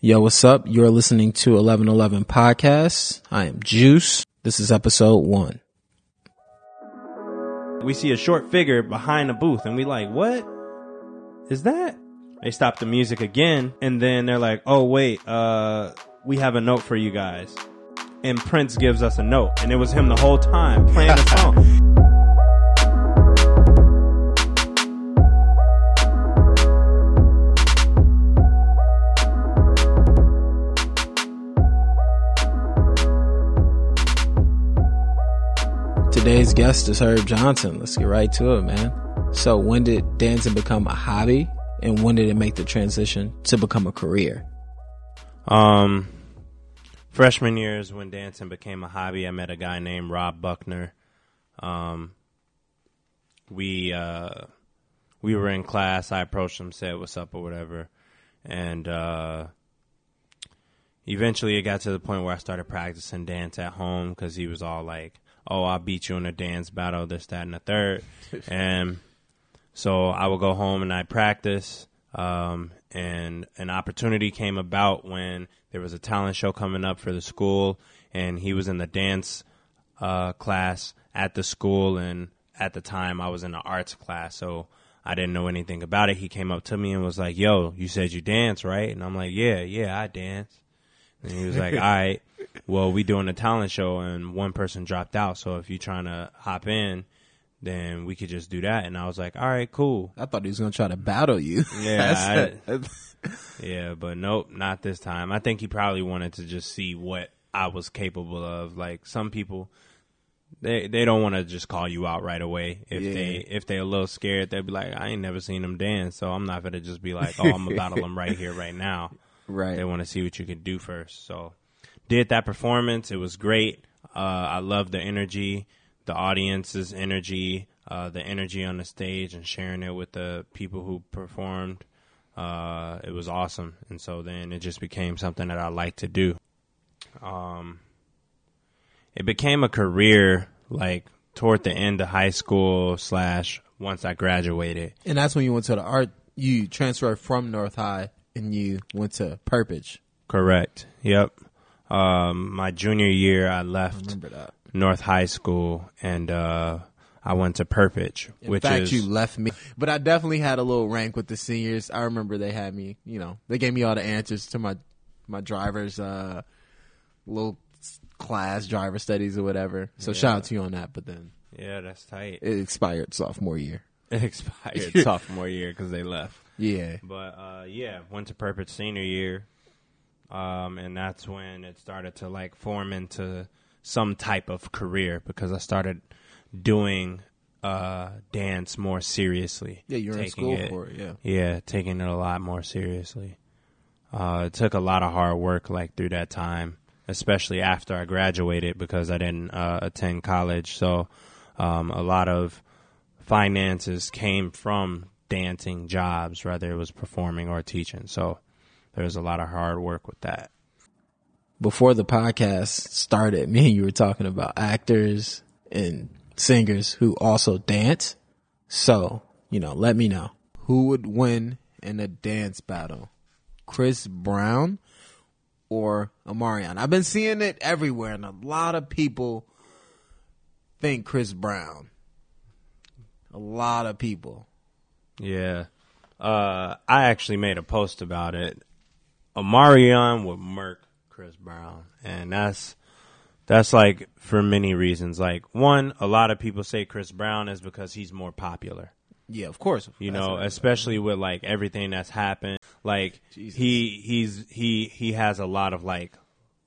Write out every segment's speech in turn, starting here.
Yo, what's up? You're listening to 1111 Podcast. I am Juice. This is episode one. We see a short figure behind a booth and we like, what is that? They stop the music again and then they're like, oh wait, uh, we have a note for you guys. And Prince gives us a note and it was him the whole time playing the song. Today's guest is Herb Johnson. Let's get right to it, man. So, when did dancing become a hobby, and when did it make the transition to become a career? Um, freshman year is when dancing became a hobby. I met a guy named Rob Buckner. Um, we uh, we were in class. I approached him, said what's up or whatever, and uh, eventually it got to the point where I started practicing dance at home because he was all like, "Oh, I beat you in a dance battle, this, that, and the third. and so I would go home and I practice. Um, and an opportunity came about when there was a talent show coming up for the school, and he was in the dance uh, class at the school, and at the time I was in the arts class, so I didn't know anything about it. He came up to me and was like, "Yo, you said you dance, right?" And I'm like, "Yeah, yeah, I dance." And he was like, "All right, well, we doing a talent show, and one person dropped out, so if you trying to hop in." Then we could just do that, and I was like, "All right, cool." I thought he was going to try to battle you. Yeah, That's- Yeah, but nope, not this time. I think he probably wanted to just see what I was capable of. Like some people, they they don't want to just call you out right away. If Yeah. they if they're a little scared, they'll be like, I ain't never seen him dance, so I'm not gonna just be like, oh, I'm gonna battle him right here, right now. Right. They want to see what you can do first. So did that performance. It was great. Uh, I love the energy, the audience's energy, uh, the energy on the stage, and sharing it with the people who performed. Uh, it was awesome, and so then it just became something that I like to do. Um, it became a career like toward the end of high school slash once I graduated. And that's when you went to the art. You transferred from North High, and you went to Perpich. Correct. Yep. Um, my junior year, I left. That. North High School, and uh, I went to Perpich, In which fact, is you left me, but I definitely had a little rank with the seniors. I remember they had me. You know, they gave me all the answers to my my driver's uh, little class, driver studies or whatever. So shout out to you on that. But then yeah, that's tight. it expired sophomore year. It expired sophomore year because they left. Yeah, But uh, yeah, went to Perpich senior year, um, and that's when it started to like form into some type of career because I started doing uh, dance more seriously. yeah, you're in school it- for it. Yeah, Yeah, taking it a lot more seriously. Uh, it took a lot of hard work, like through that time, especially after I graduated because I didn't uh, attend college. So, um, a lot of finances came from dancing jobs, whether it was performing or teaching. So, there was a lot of hard work with that. before the podcast started, me and you were talking about actors and singers who also dance. So, you know, let me know who would win in a dance battle, Chris Brown or Omarion. I've been seeing it everywhere, and a lot of people think Chris Brown. A lot of people. Yeah. Uh, I actually made a post about it. Omarion would murk Chris Brown. And that's that's like for many reasons. Like one, a lot of people say Chris Brown is because he's more popular. Yeah, of course. You That's know, especially with like everything that's happened. Like Jesus. he he's he he has a lot of like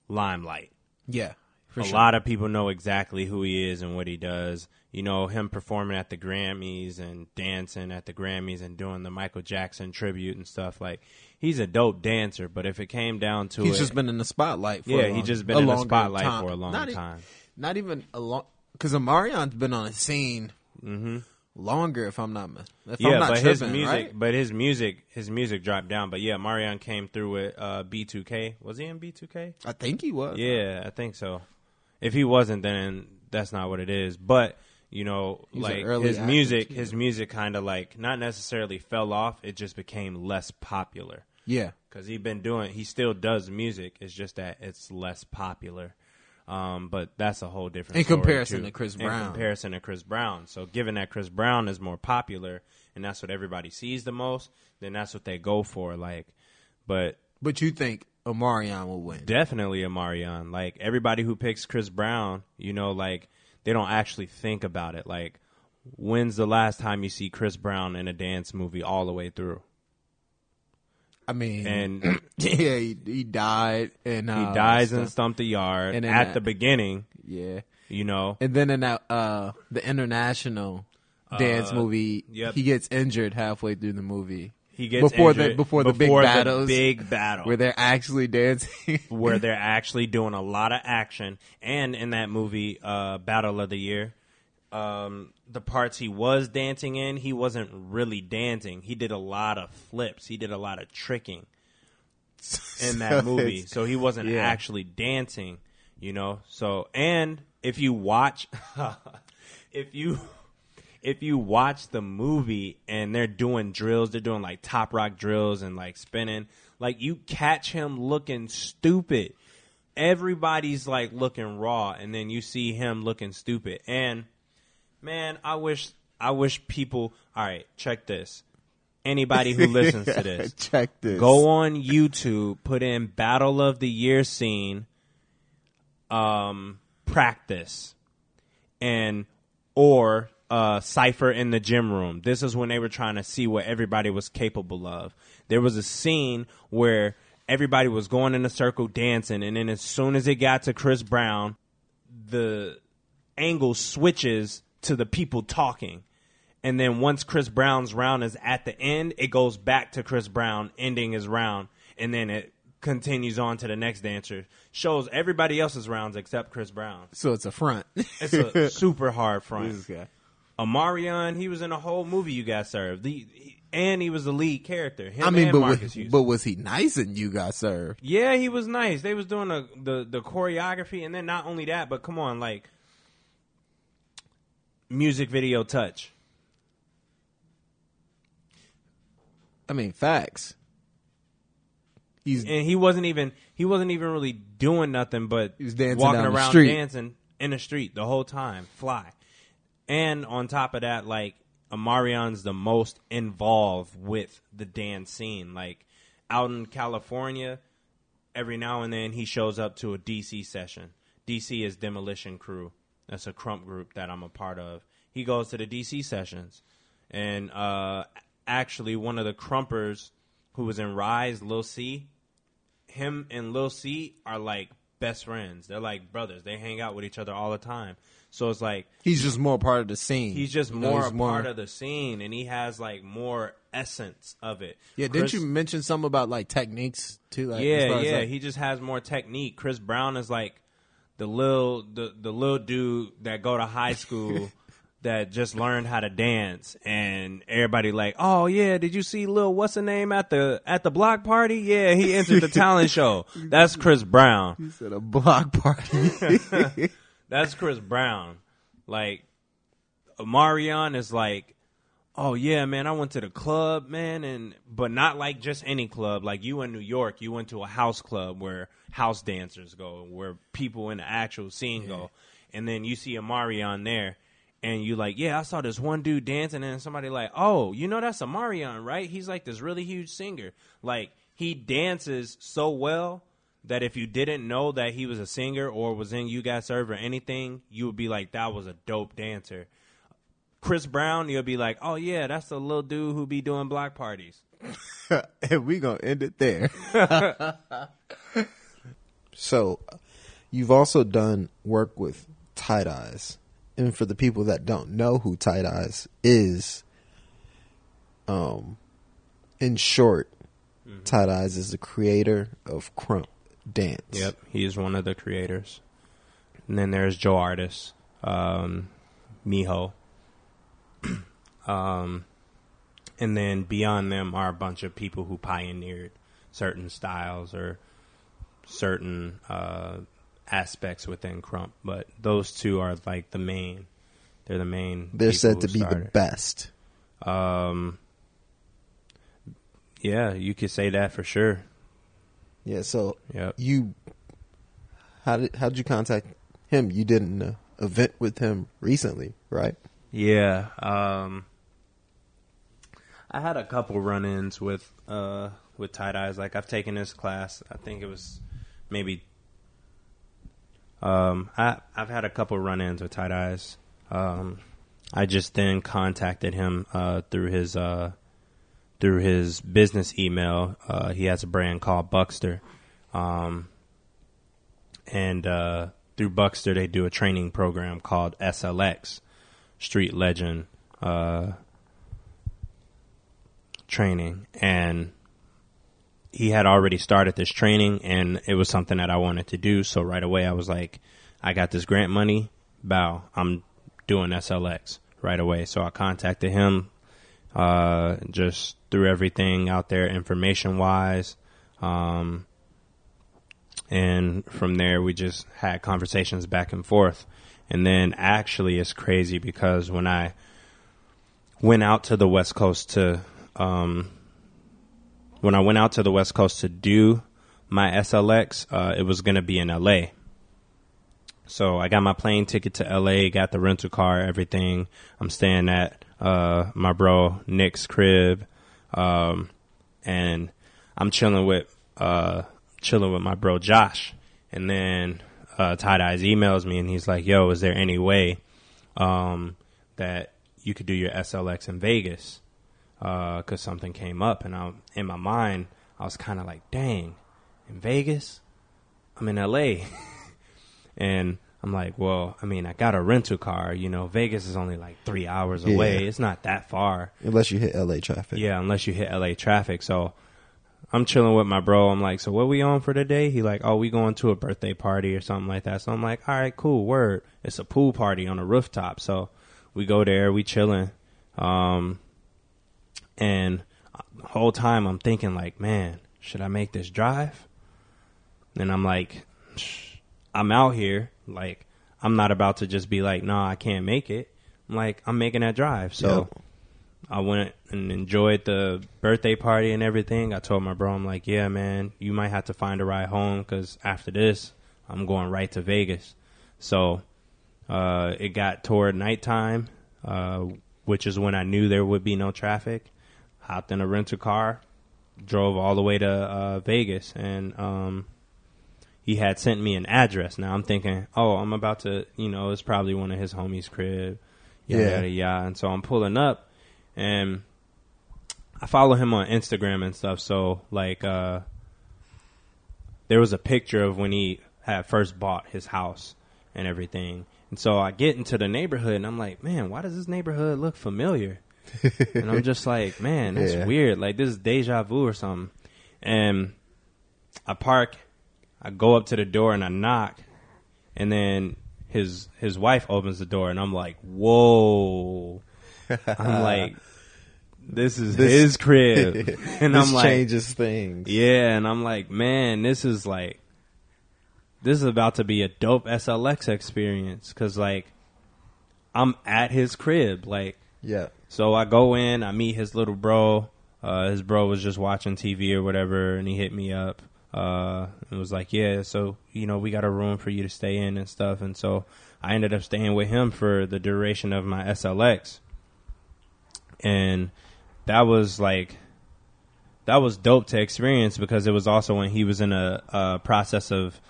limelight yeah, for a sure. lot of people know exactly who he is and what he does. You know, him performing at the Grammys and dancing at the Grammys and doing the Michael Jackson tribute and stuff. Like, he's a dope dancer, but if it came down to He's it, He's just been in the spotlight. For Yeah, long- just been in the spotlight time. for a long not e- time. not even a long because Omarion's been on the scene longer. If I'm not, if I'm Mm-hmm. yeah, not but his music, right? but his music, his music dropped down. But yeah, Marion came through with uh, B2K. Was he in B2K? I think he was. Yeah, I think so. If he wasn't, then that's not what it is. But you know, He's like early his actor, music, too. his music kind of like not necessarily fell off. It just became less popular. Yeah. because he's been doing. He still does music. It's just that it's less popular. Um, but that's a whole different In comparison too. to Chris Brown. In comparison to Chris Brown. So, given that Chris Brown is more popular and that's what everybody sees the most, then that's what they go for. Like, but But you think Omarion will win? definitely a Like everybody who picks Chris Brown, you know, like they don't actually think about it. Like, when's the last time you see Chris Brown in a dance movie all the way through? I mean, And yeah, he, he died and he uh, dies and stuff. Stomp the Yard And at that- the beginning. yeah, You know, and then in that uh the international dance Uh, movie, yep. he gets injured halfway through the movie he gets Before the- before the big before battles, big battle where they're actually dancing. where they're actually doing a lot of action. And in that movie, uh, Battle of the Year, um, the parts he was dancing in, he wasn't really dancing. He did a lot of flips. He did a lot of tricking in that So movie. So he wasn't yeah. actually dancing, you know. So and if you watch, if you if you watch the movie and they're doing drills, they're doing like top rock drills and like spinning, like you catch him looking stupid. Everybody's like looking raw, and then you see him looking stupid. And man, I wish I wish people. All right, check this. Anybody who listens to this, Check this. go on YouTube, put in Battle of the Year scene, um, practice, and or uh, cipher in the gym room. This is when they were trying to see what everybody was capable of. There was a scene where everybody was going in a circle dancing, and then as soon as it got to Chris Brown, the angle switches to the people talking. And then once Chris Brown's round is at the end, it goes back to Chris Brown ending his round. And then it continues on to the next dancer. Shows everybody else's rounds except Chris Brown. So it's a front. It's a super hard front. Omarion, he was in a whole movie you got served. The, and he was the lead character. Him I mean, and but Marcus was, but was he nice and you got served? Yeah, he was nice. They was doing the, the the choreography, and then not only that, but come on, like music video touch. I mean, facts. He's And he wasn't even he wasn't even really doing nothing but He was dancing walking around dancing in the street the whole time, fly. And on top of that, like Omarion's the most involved with the dance scene. Like out in California, every now and then he shows up to a DC session. DC is Demolition Crew. That's a krump group that I'm a part of. He goes to the DC sessions. And uh, actually, one of the krumpers who was in Rize, Lil C, him and Lil C are like best friends. They're like brothers. They hang out with each other all the time. So it's like he's just more part of the scene. he's just more he's a part of the scene, and he has like more essence of it. Yeah, didn't you mention something about like techniques too? Like, yeah, yeah. like- he just has more technique. Chris Brown is like the little the the little dude that go to high school that just learned how to dance, and everybody like, oh yeah, did you see Lil what's the name at the at the block party? Yeah, he entered the talent show. That's Chris Brown. He said a block party. That's Chris Brown. Like Marion is like, oh yeah, man, I went to the club, man, and but not like just any club. Like you in New York, you went to a house club where house dancers go, where people in the actual scene go, and then you see Omarion there. And you like, yeah, I saw this one dude dancing, and somebody like, oh, you know that's Omarion, right? He's like this really huge singer. Like he dances so well that if you didn't know that he was a singer or was in You Got Served or anything, you would be like, that was a dope dancer. Chris Brown, you'll be like, oh yeah, that's the little dude who be doing block parties. and we gonna end it there. so, you've also done work with Tight Eyez, and for the people that don't know who Tight Eyez is, um, in short, Tight Eyez is the creator of Krump Dance. Yep, he is one of the creators. And then there's Jo'Artis, um, Mijo. um, and then beyond them are a bunch of people who pioneered certain styles or certain uh, aspects within Krump. But those two are like the main. They're the main. They're said to be the best. Um, Yeah, you could say that for sure. Yeah. So Yep. you, how did how did you contact him? You did an uh, event with him recently, right? Yeah. Um, I had a couple run-ins with uh, with Tight Eyez. Like I've taken this class. I think it was maybe. Um, I I've had a couple run-ins with Tight Eyez. Um, I just then contacted him uh, through his uh, through his business email. Uh, he has a brand called Buckster, um, and uh, through Buckster they do a training program called SLX, Street Legend uh, training, and he had already started this training, and it was something that I wanted to do. So right away, I was like, I got this grant money. Bow, I'm doing SLX right away. So I contacted him, uh, just threw everything out there information wise. Um, and from there, we just had conversations back and forth. And then actually, it's crazy because when I went out to the West Coast to, um, when I went out to the West Coast to do my SLX, uh, it was going to be in LA. So I got my plane ticket to LA, got the rental car, everything. I'm staying at uh, my bro Nick's crib, um, and I'm chilling with uh, chilling with my bro Josh. And then uh, Tight Eyez emails me and he's like, "Yo, is there any way um, that you could do your SLX in Vegas?" Because something came up, and I, in my mind, I was kind of like, "Dang, in Vegas? I'm in LA." And I'm like, well, I mean, I got a rental car. You know, Vegas is only like three hours away. It's not that far. Unless you hit LA traffic. Yeah, unless you hit LA traffic. So I'm chilling with my bro. I'm like, so what we on for today? He like, oh, we going to a birthday party or something like that. So I'm like, all right, cool, word. It's a pool party on a rooftop. So we go there, we chilling. Um, and the whole time I'm thinking like, man, should I make this drive? And I'm like, I'm out here. Like, I'm not about to just be like, no, I can't make it. I'm like, I'm making that drive. So Yep. I went and enjoyed the birthday party and everything. I told my bro, I'm like, yeah, man, you might have to find a ride home because after this, I'm going right to Vegas. So uh, it got toward nighttime, uh, which is when I knew there would be no traffic. Hopped in a rental car, drove all the way to uh, Vegas, and um, he had sent me an address. Now I'm thinking, oh, I'm about to, you know, it's probably one of his homies' crib, yada Yeah. yada yada. And so I'm pulling up, and I follow him on Instagram and stuff. So like, uh, there was a picture of when he had first bought his house and everything. And so I get into the neighborhood, and I'm like, man, why does this neighborhood look familiar? And I'm just like, man, that's Yeah. weird. Like this is deja vu or something. And I park, I go up to the door and I knock, and then his his wife opens the door, and I'm like, whoa. I'm like, this is This- his crib, and I'm like, changes things. yeah, and I'm like, man, this is like, this is about to be a dope SLX experience because like, I'm at his crib, like, Yeah. So I go in, I meet his little bro. Uh, his bro was just watching TV or whatever, and he hit me up. Uh, and was like, yeah, so you know, we got a room for you to stay in and stuff. And so I ended up staying with him for the duration of my SLX, and that was like, that was dope to experience because it was also when he was in a, a process of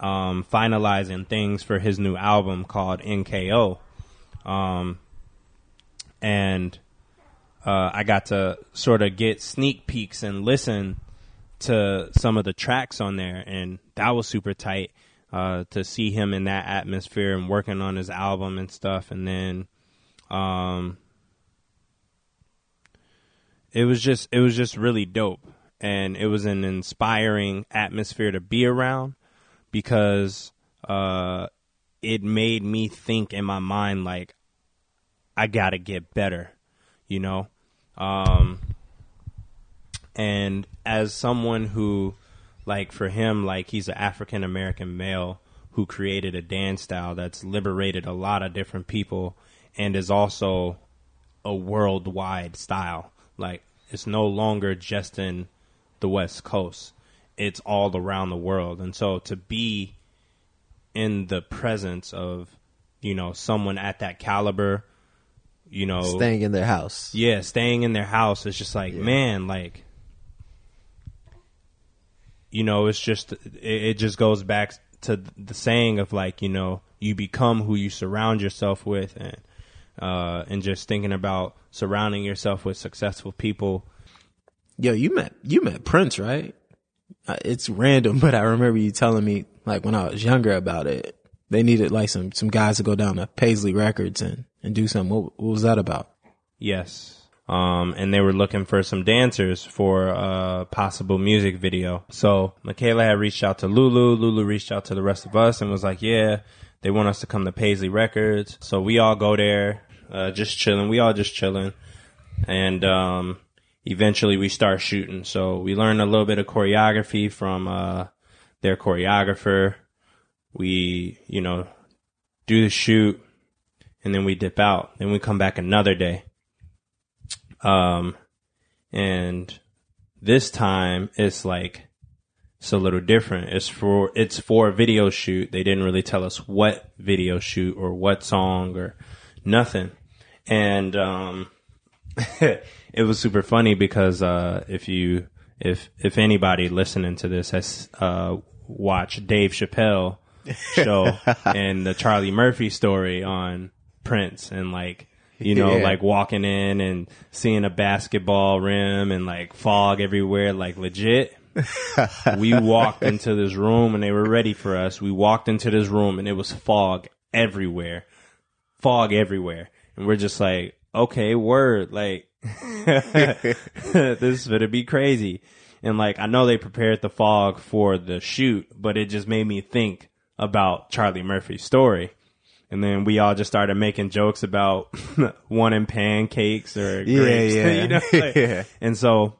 um, finalizing things for his new album called NKO. Um, and uh, I got to sort of get sneak peeks and listen to some of the tracks on there, and that was super tight uh, to see him in that atmosphere and working on his album and stuff. And then, um, it was just it was just really dope, and it was an inspiring atmosphere to be around because uh, it made me think in my mind like I gotta get better, you know. Um, and as someone who, like, for him, like he's an African American male who created a dance style that's liberated a lot of different people and is also a worldwide style. Like it's no longer just in the West Coast. It's all around the world. And so to be in the presence of, you know, someone at that caliber, you know, Staying in their house. yeah, staying in their house is just like, man, like, you know, it's just, it, it just goes back to the saying of like, you know, you become who you surround yourself with and, uh, and just thinking about surrounding yourself with successful people. Yo, you met you met Prince, right? Uh, It's random, but I remember you telling me like when I was younger about it. They needed like some some guys to go down to Paisley Records and and do something. What, what was that about? Yes. Um, and they were looking for some dancers for a possible music video. So Michaela had reached out to Lulu. Lulu reached out to the rest of us and was like, yeah, they want us to come to Paisley Records. So we all go there, uh, just chilling. We all just chilling. And, um, eventually we start shooting. So we learn a little bit of choreography from, uh, their choreographer. We, you know, do the shoot and then we dip out. Then we come back another day. Um, and this time it's like, it's a little different. It's for, it's for a video shoot. They didn't really tell us what video shoot or what song or nothing. And, um, it was super funny because, uh, if you, if, if anybody listening to this has, uh, watched Dave Chappelle show and the Charlie Murphy story on Prince and like, you know, Yeah. like walking in and seeing a basketball rim and like fog everywhere, like legit. we walked into this room and they were ready for us. We walked into this room and it was fog everywhere. Fog everywhere. And we're just like, okay, word. Like, this is going to be crazy. And like, I know they prepared the fog for the shoot, but it just made me think about Charlie Murphy's story. And then we all just started making jokes about wanting pancakes or Yeah, grapes. yeah. you know? like- Yeah. And so,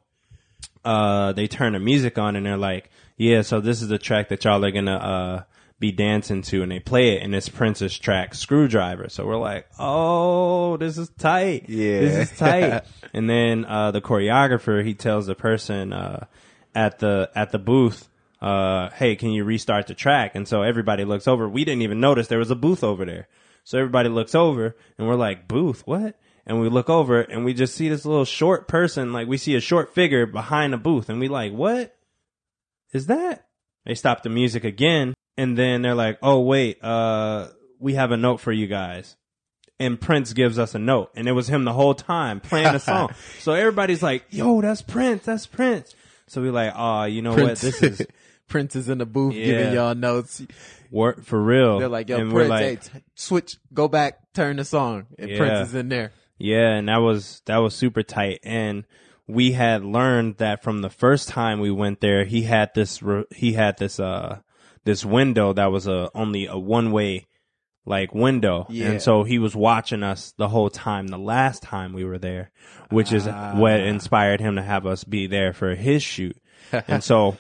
uh, they turn the music on and they're like, yeah, so this is the track that y'all are gonna, uh, be dancing to and they play it and it's Prince's track Screwdriver. So we're like, oh, this is tight. Yeah. This is tight. and then, uh, the choreographer, he tells the person, uh, at the, at the booth, uh, hey, can you restart the track? And so everybody looks over. We didn't even notice there was a booth over there. So everybody looks over and we're like, booth, what? And we look over and we just see this little short person, like we see a short figure behind a booth and we like, what is that? They stop the music again and then they're like, oh wait, uh, we have a note for you guys. And Prince gives us a note and it was him the whole time playing the song. so everybody's like, yo, that's Prince, that's Prince. So we're like, oh, you know what? This is Prince is in the booth Yeah. giving y'all notes. work for real. They're like, yo, and Prince, like, hey, t- switch, go back, turn the song. And Yeah. Prince is in there. Yeah, and that was that was super tight. And we had learned that from the first time we went there, he had this re- he had this uh this window that was a only a one way like window, Yeah. and so he was watching us the whole time. The last time we were there, which is Ah. what inspired him to have us be there for his shoot. and so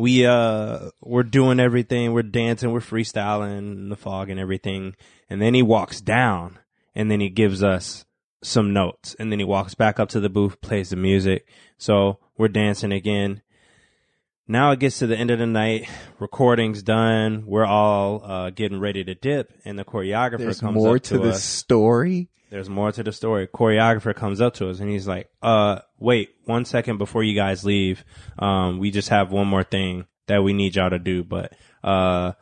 we uh we're doing everything. We're dancing. We're freestyling in the fog and everything. And then he walks down and then he gives us some notes. And then he walks back up to the booth plays the music. So we're dancing again now it gets to the end of the night recording's done we're all uh getting ready to dip and the choreographer There's comes more up to to, the us story. there's more to the story. Choreographer comes up to us and he's like, uh, wait one second before you guys leave. Um, we just have one more thing that we need y'all to do, but, uh,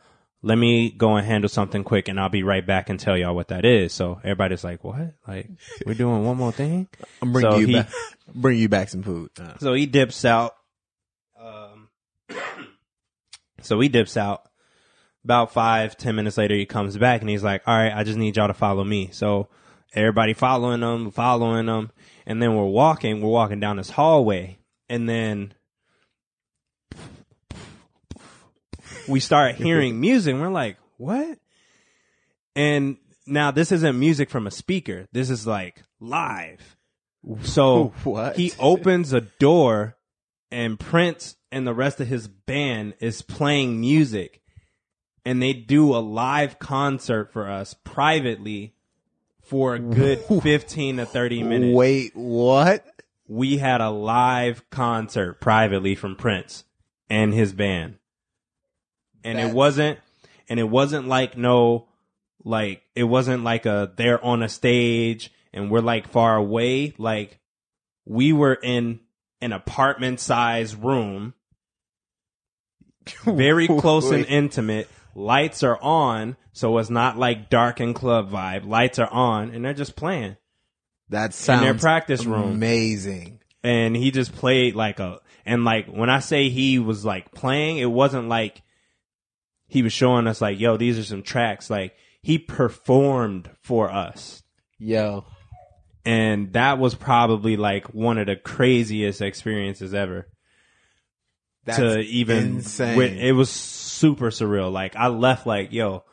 let me go and handle something quick and I'll be right back and tell y'all what that is. So everybody's like, what? Like, we're doing one more thing? I'm bringing So you he- back, bring you back some food. Uh, So he dips out. Um, so he dips out. About five, ten minutes later, he comes back and he's like, "All right, I just need y'all to follow me." So everybody following him, following him, and then we're walking. We're walking down this hallway, and then we start hearing music. We're like, "What?" And now this isn't music from a speaker. This is like live. So What? he opens a door and Prince and the rest of his band is playing music and they do a live concert for us privately for a good 15 to 30 minutes. Wait, what? we had a live concert privately from Prince and his band. And it wasn't and it wasn't like no like it wasn't like a they're on a stage and we're like far away like we were in an apartment size room very close and intimate lights are on so it's not like dark and club vibe lights are on and they're just playing That sounds their practice room. Amazing. and he just played like a and like when I say he was like playing, it wasn't like he was showing us like, yo, these are some tracks. Like he performed for us. Yo. And that was probably like one of the craziest experiences ever. That's to even insane. it was super surreal. Like I left like, yo,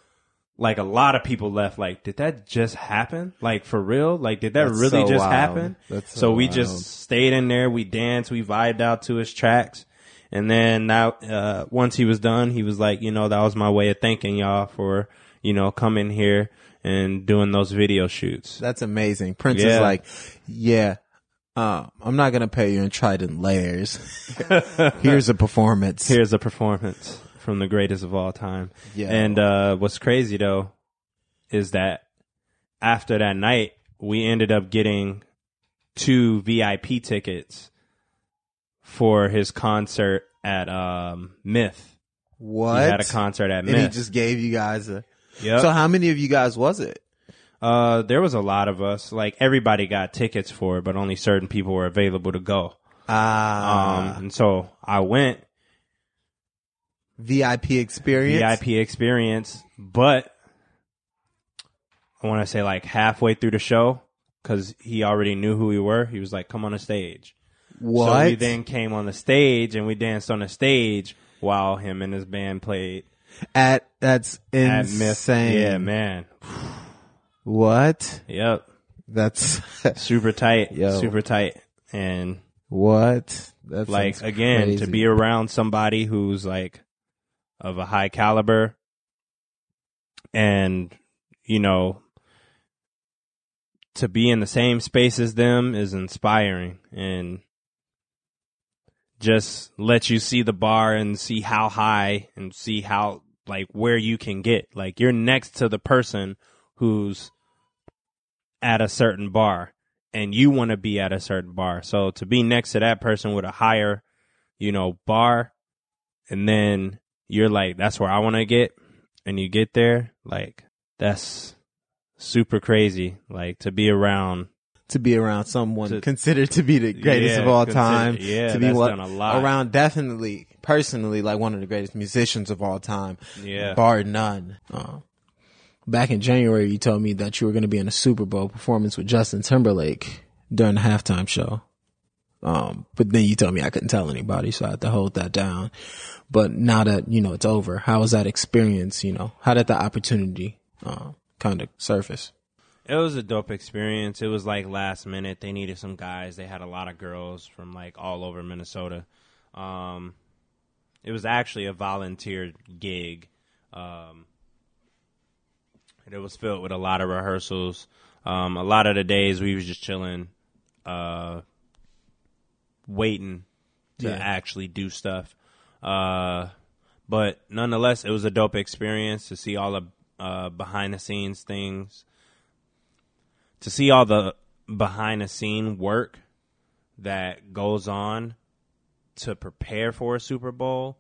like a lot of people left like, did that just happen? Like for real? Like did that That's really so just wild. happen? That's so so we just stayed in there, we danced, we vibed out to his tracks. And then now, uh, once he was done, he was like, you know, that was my way of thanking y'all for, you know, coming here and doing those video shoots. That's amazing. Prince Yeah. is like, yeah, uh, I'm not gonna pay you in trident layers. Here's a performance. Here's a performance from the greatest of all time. Yeah. And uh, what's crazy though is that after that night, we ended up getting two VIP tickets for his concert at um, Myth. What? He had a concert at and he just gave you guys a. Yep. So how many of you guys was it? Uh, there was a lot of us. Like everybody got tickets for it, but only certain people were available to go. Ah, Um, and so I went. VIP experience. VIP experience, but I want to say like halfway through the show because he already knew who we were. He was like, "Come on the stage." What? So we then came on the stage and we danced on the stage while him and his band played at that's at insane. Myth. Yeah, man. What? Yep. That's Super tight. Yo. Super tight. And what? That's like again to be around somebody who's like of a high caliber and you know to be in the same space as them is inspiring and just let you see the bar and see how high and see how like where you can get like you're next to the person who's at a certain bar and you want to be at a certain bar so to be next to that person with a higher you know bar and then you're like that's where I want to get and you get there like that's super crazy like to be around to be around someone To- considered to be the greatest Yeah, of all time. yeah, to be what done a lot. around definitely personally like one of the greatest musicians of all time. Yeah. bar none. Uh, back in January, you told me that you were going to be in a Super Bowl performance with Justin Timberlake during the halftime show. Um, but then you told me I couldn't tell anybody, so I had to hold that down. But now that you know it's over, how was that experience? You know, how did the opportunity uh, kind of surface? It was a dope experience. It was like last minute. They needed some guys. They had a lot of girls from like all over Minnesota. Um, it was actually a volunteer gig. Um, and it was filled with a lot of rehearsals. Um, a lot of the days we was just chilling, uh, waiting to Yeah. actually do stuff. Uh, but nonetheless, it was a dope experience to see all the uh, behind the scenes things to see all the behind the scene work that goes on to prepare for a Super Bowl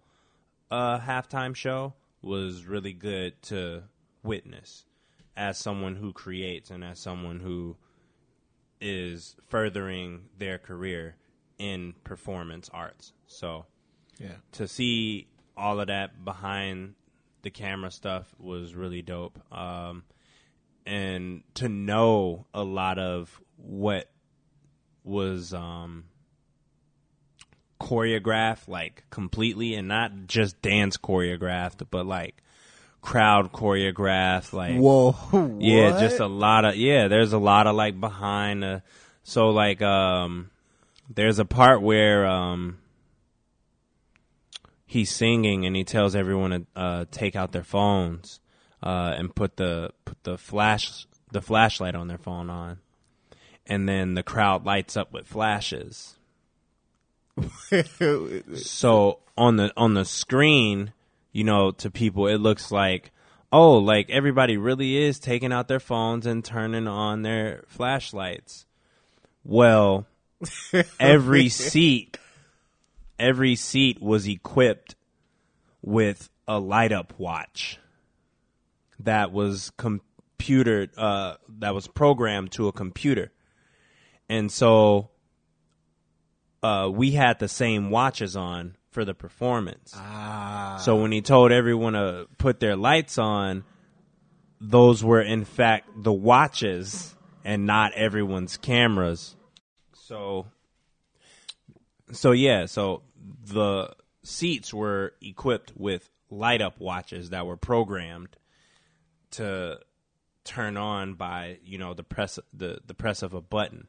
uh, halftime show was really good to witness as someone who creates and as someone who is furthering their career in performance arts. So Yeah. to see all of that behind the camera stuff was really dope. Um, and to know a lot of what was um, choreographed, like completely, and not just dance choreographed, but like crowd choreographed, like Whoa. yeah, just a lot of yeah. There's a lot of like behind the so like um, there's a part where um, he's singing and he tells everyone to uh, take out their phones uh, and put the put the flash the flashlight on their phone on, and then the crowd lights up with flashes. so on the on the screen, you know, to people it looks like oh, like everybody really is taking out their phones and turning on their flashlights. Well, every seat every seat was equipped with a light up watch that was computer uh, that was programmed to a computer and so uh, we had the same watches on for the performance Ah. so when he told everyone to put their lights on those were in fact the watches and not everyone's cameras so so yeah, so the seats were equipped with light up watches that were programmed to turn on by, you know, the press the, the press of a button.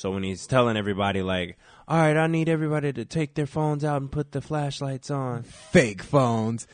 So when he's telling everybody like, "All right, I need everybody to take their phones out and put the flashlights on." fake phones.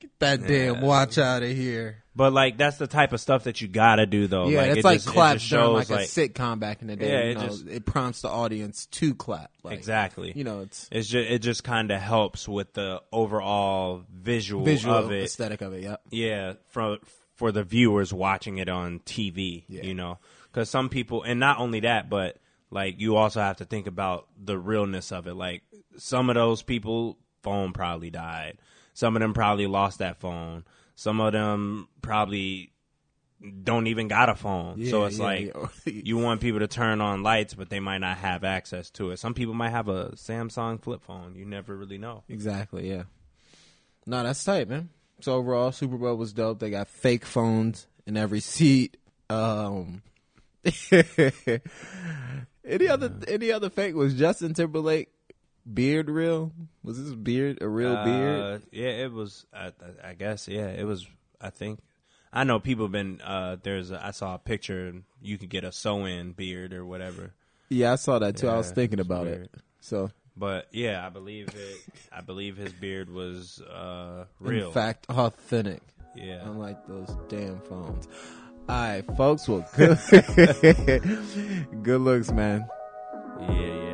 Get that damn watch out of here. But like that's the type of stuff that you got to do though. Yeah, like, it's it like just, it during shows, like a sitcom back in the day. Yeah, you it know, just- it prompts the audience to clap. Like, exactly. You know, it's It's just it just kind of helps with the overall visual, visual of it. aesthetic of it. Yep. Yeah, for for the viewers watching it on TV, Yeah. you know, because some people, and not only that, but like you also have to think about the realness of it. Like some of those people, phone probably died. Some of them probably lost that phone. Some of them probably don't even got a phone. so it's yeah, like yeah. you want people to turn on lights, but they might not have access to it. Some people might have a Samsung flip phone. You never really know. Exactly. Yeah. No, that's tight, man. So overall, Super Bowl was dope. They got fake phones in every seat. Um, any other any other fake was Justin Timberlake beard real? Was this beard a real beard? Uh, yeah, it was. I, I guess. Yeah, it was. I think. I know people have been. Uh, there's. A, I saw a picture. You could get a sew-in beard or whatever. Yeah, I saw that too. I was thinking about weird. it. So, But yeah, I believe it. I believe his beard was uh, real. in fact, authentic. yeah. Unlike those damn phones. All right, folks. Well, good, good looks, man. Yeah.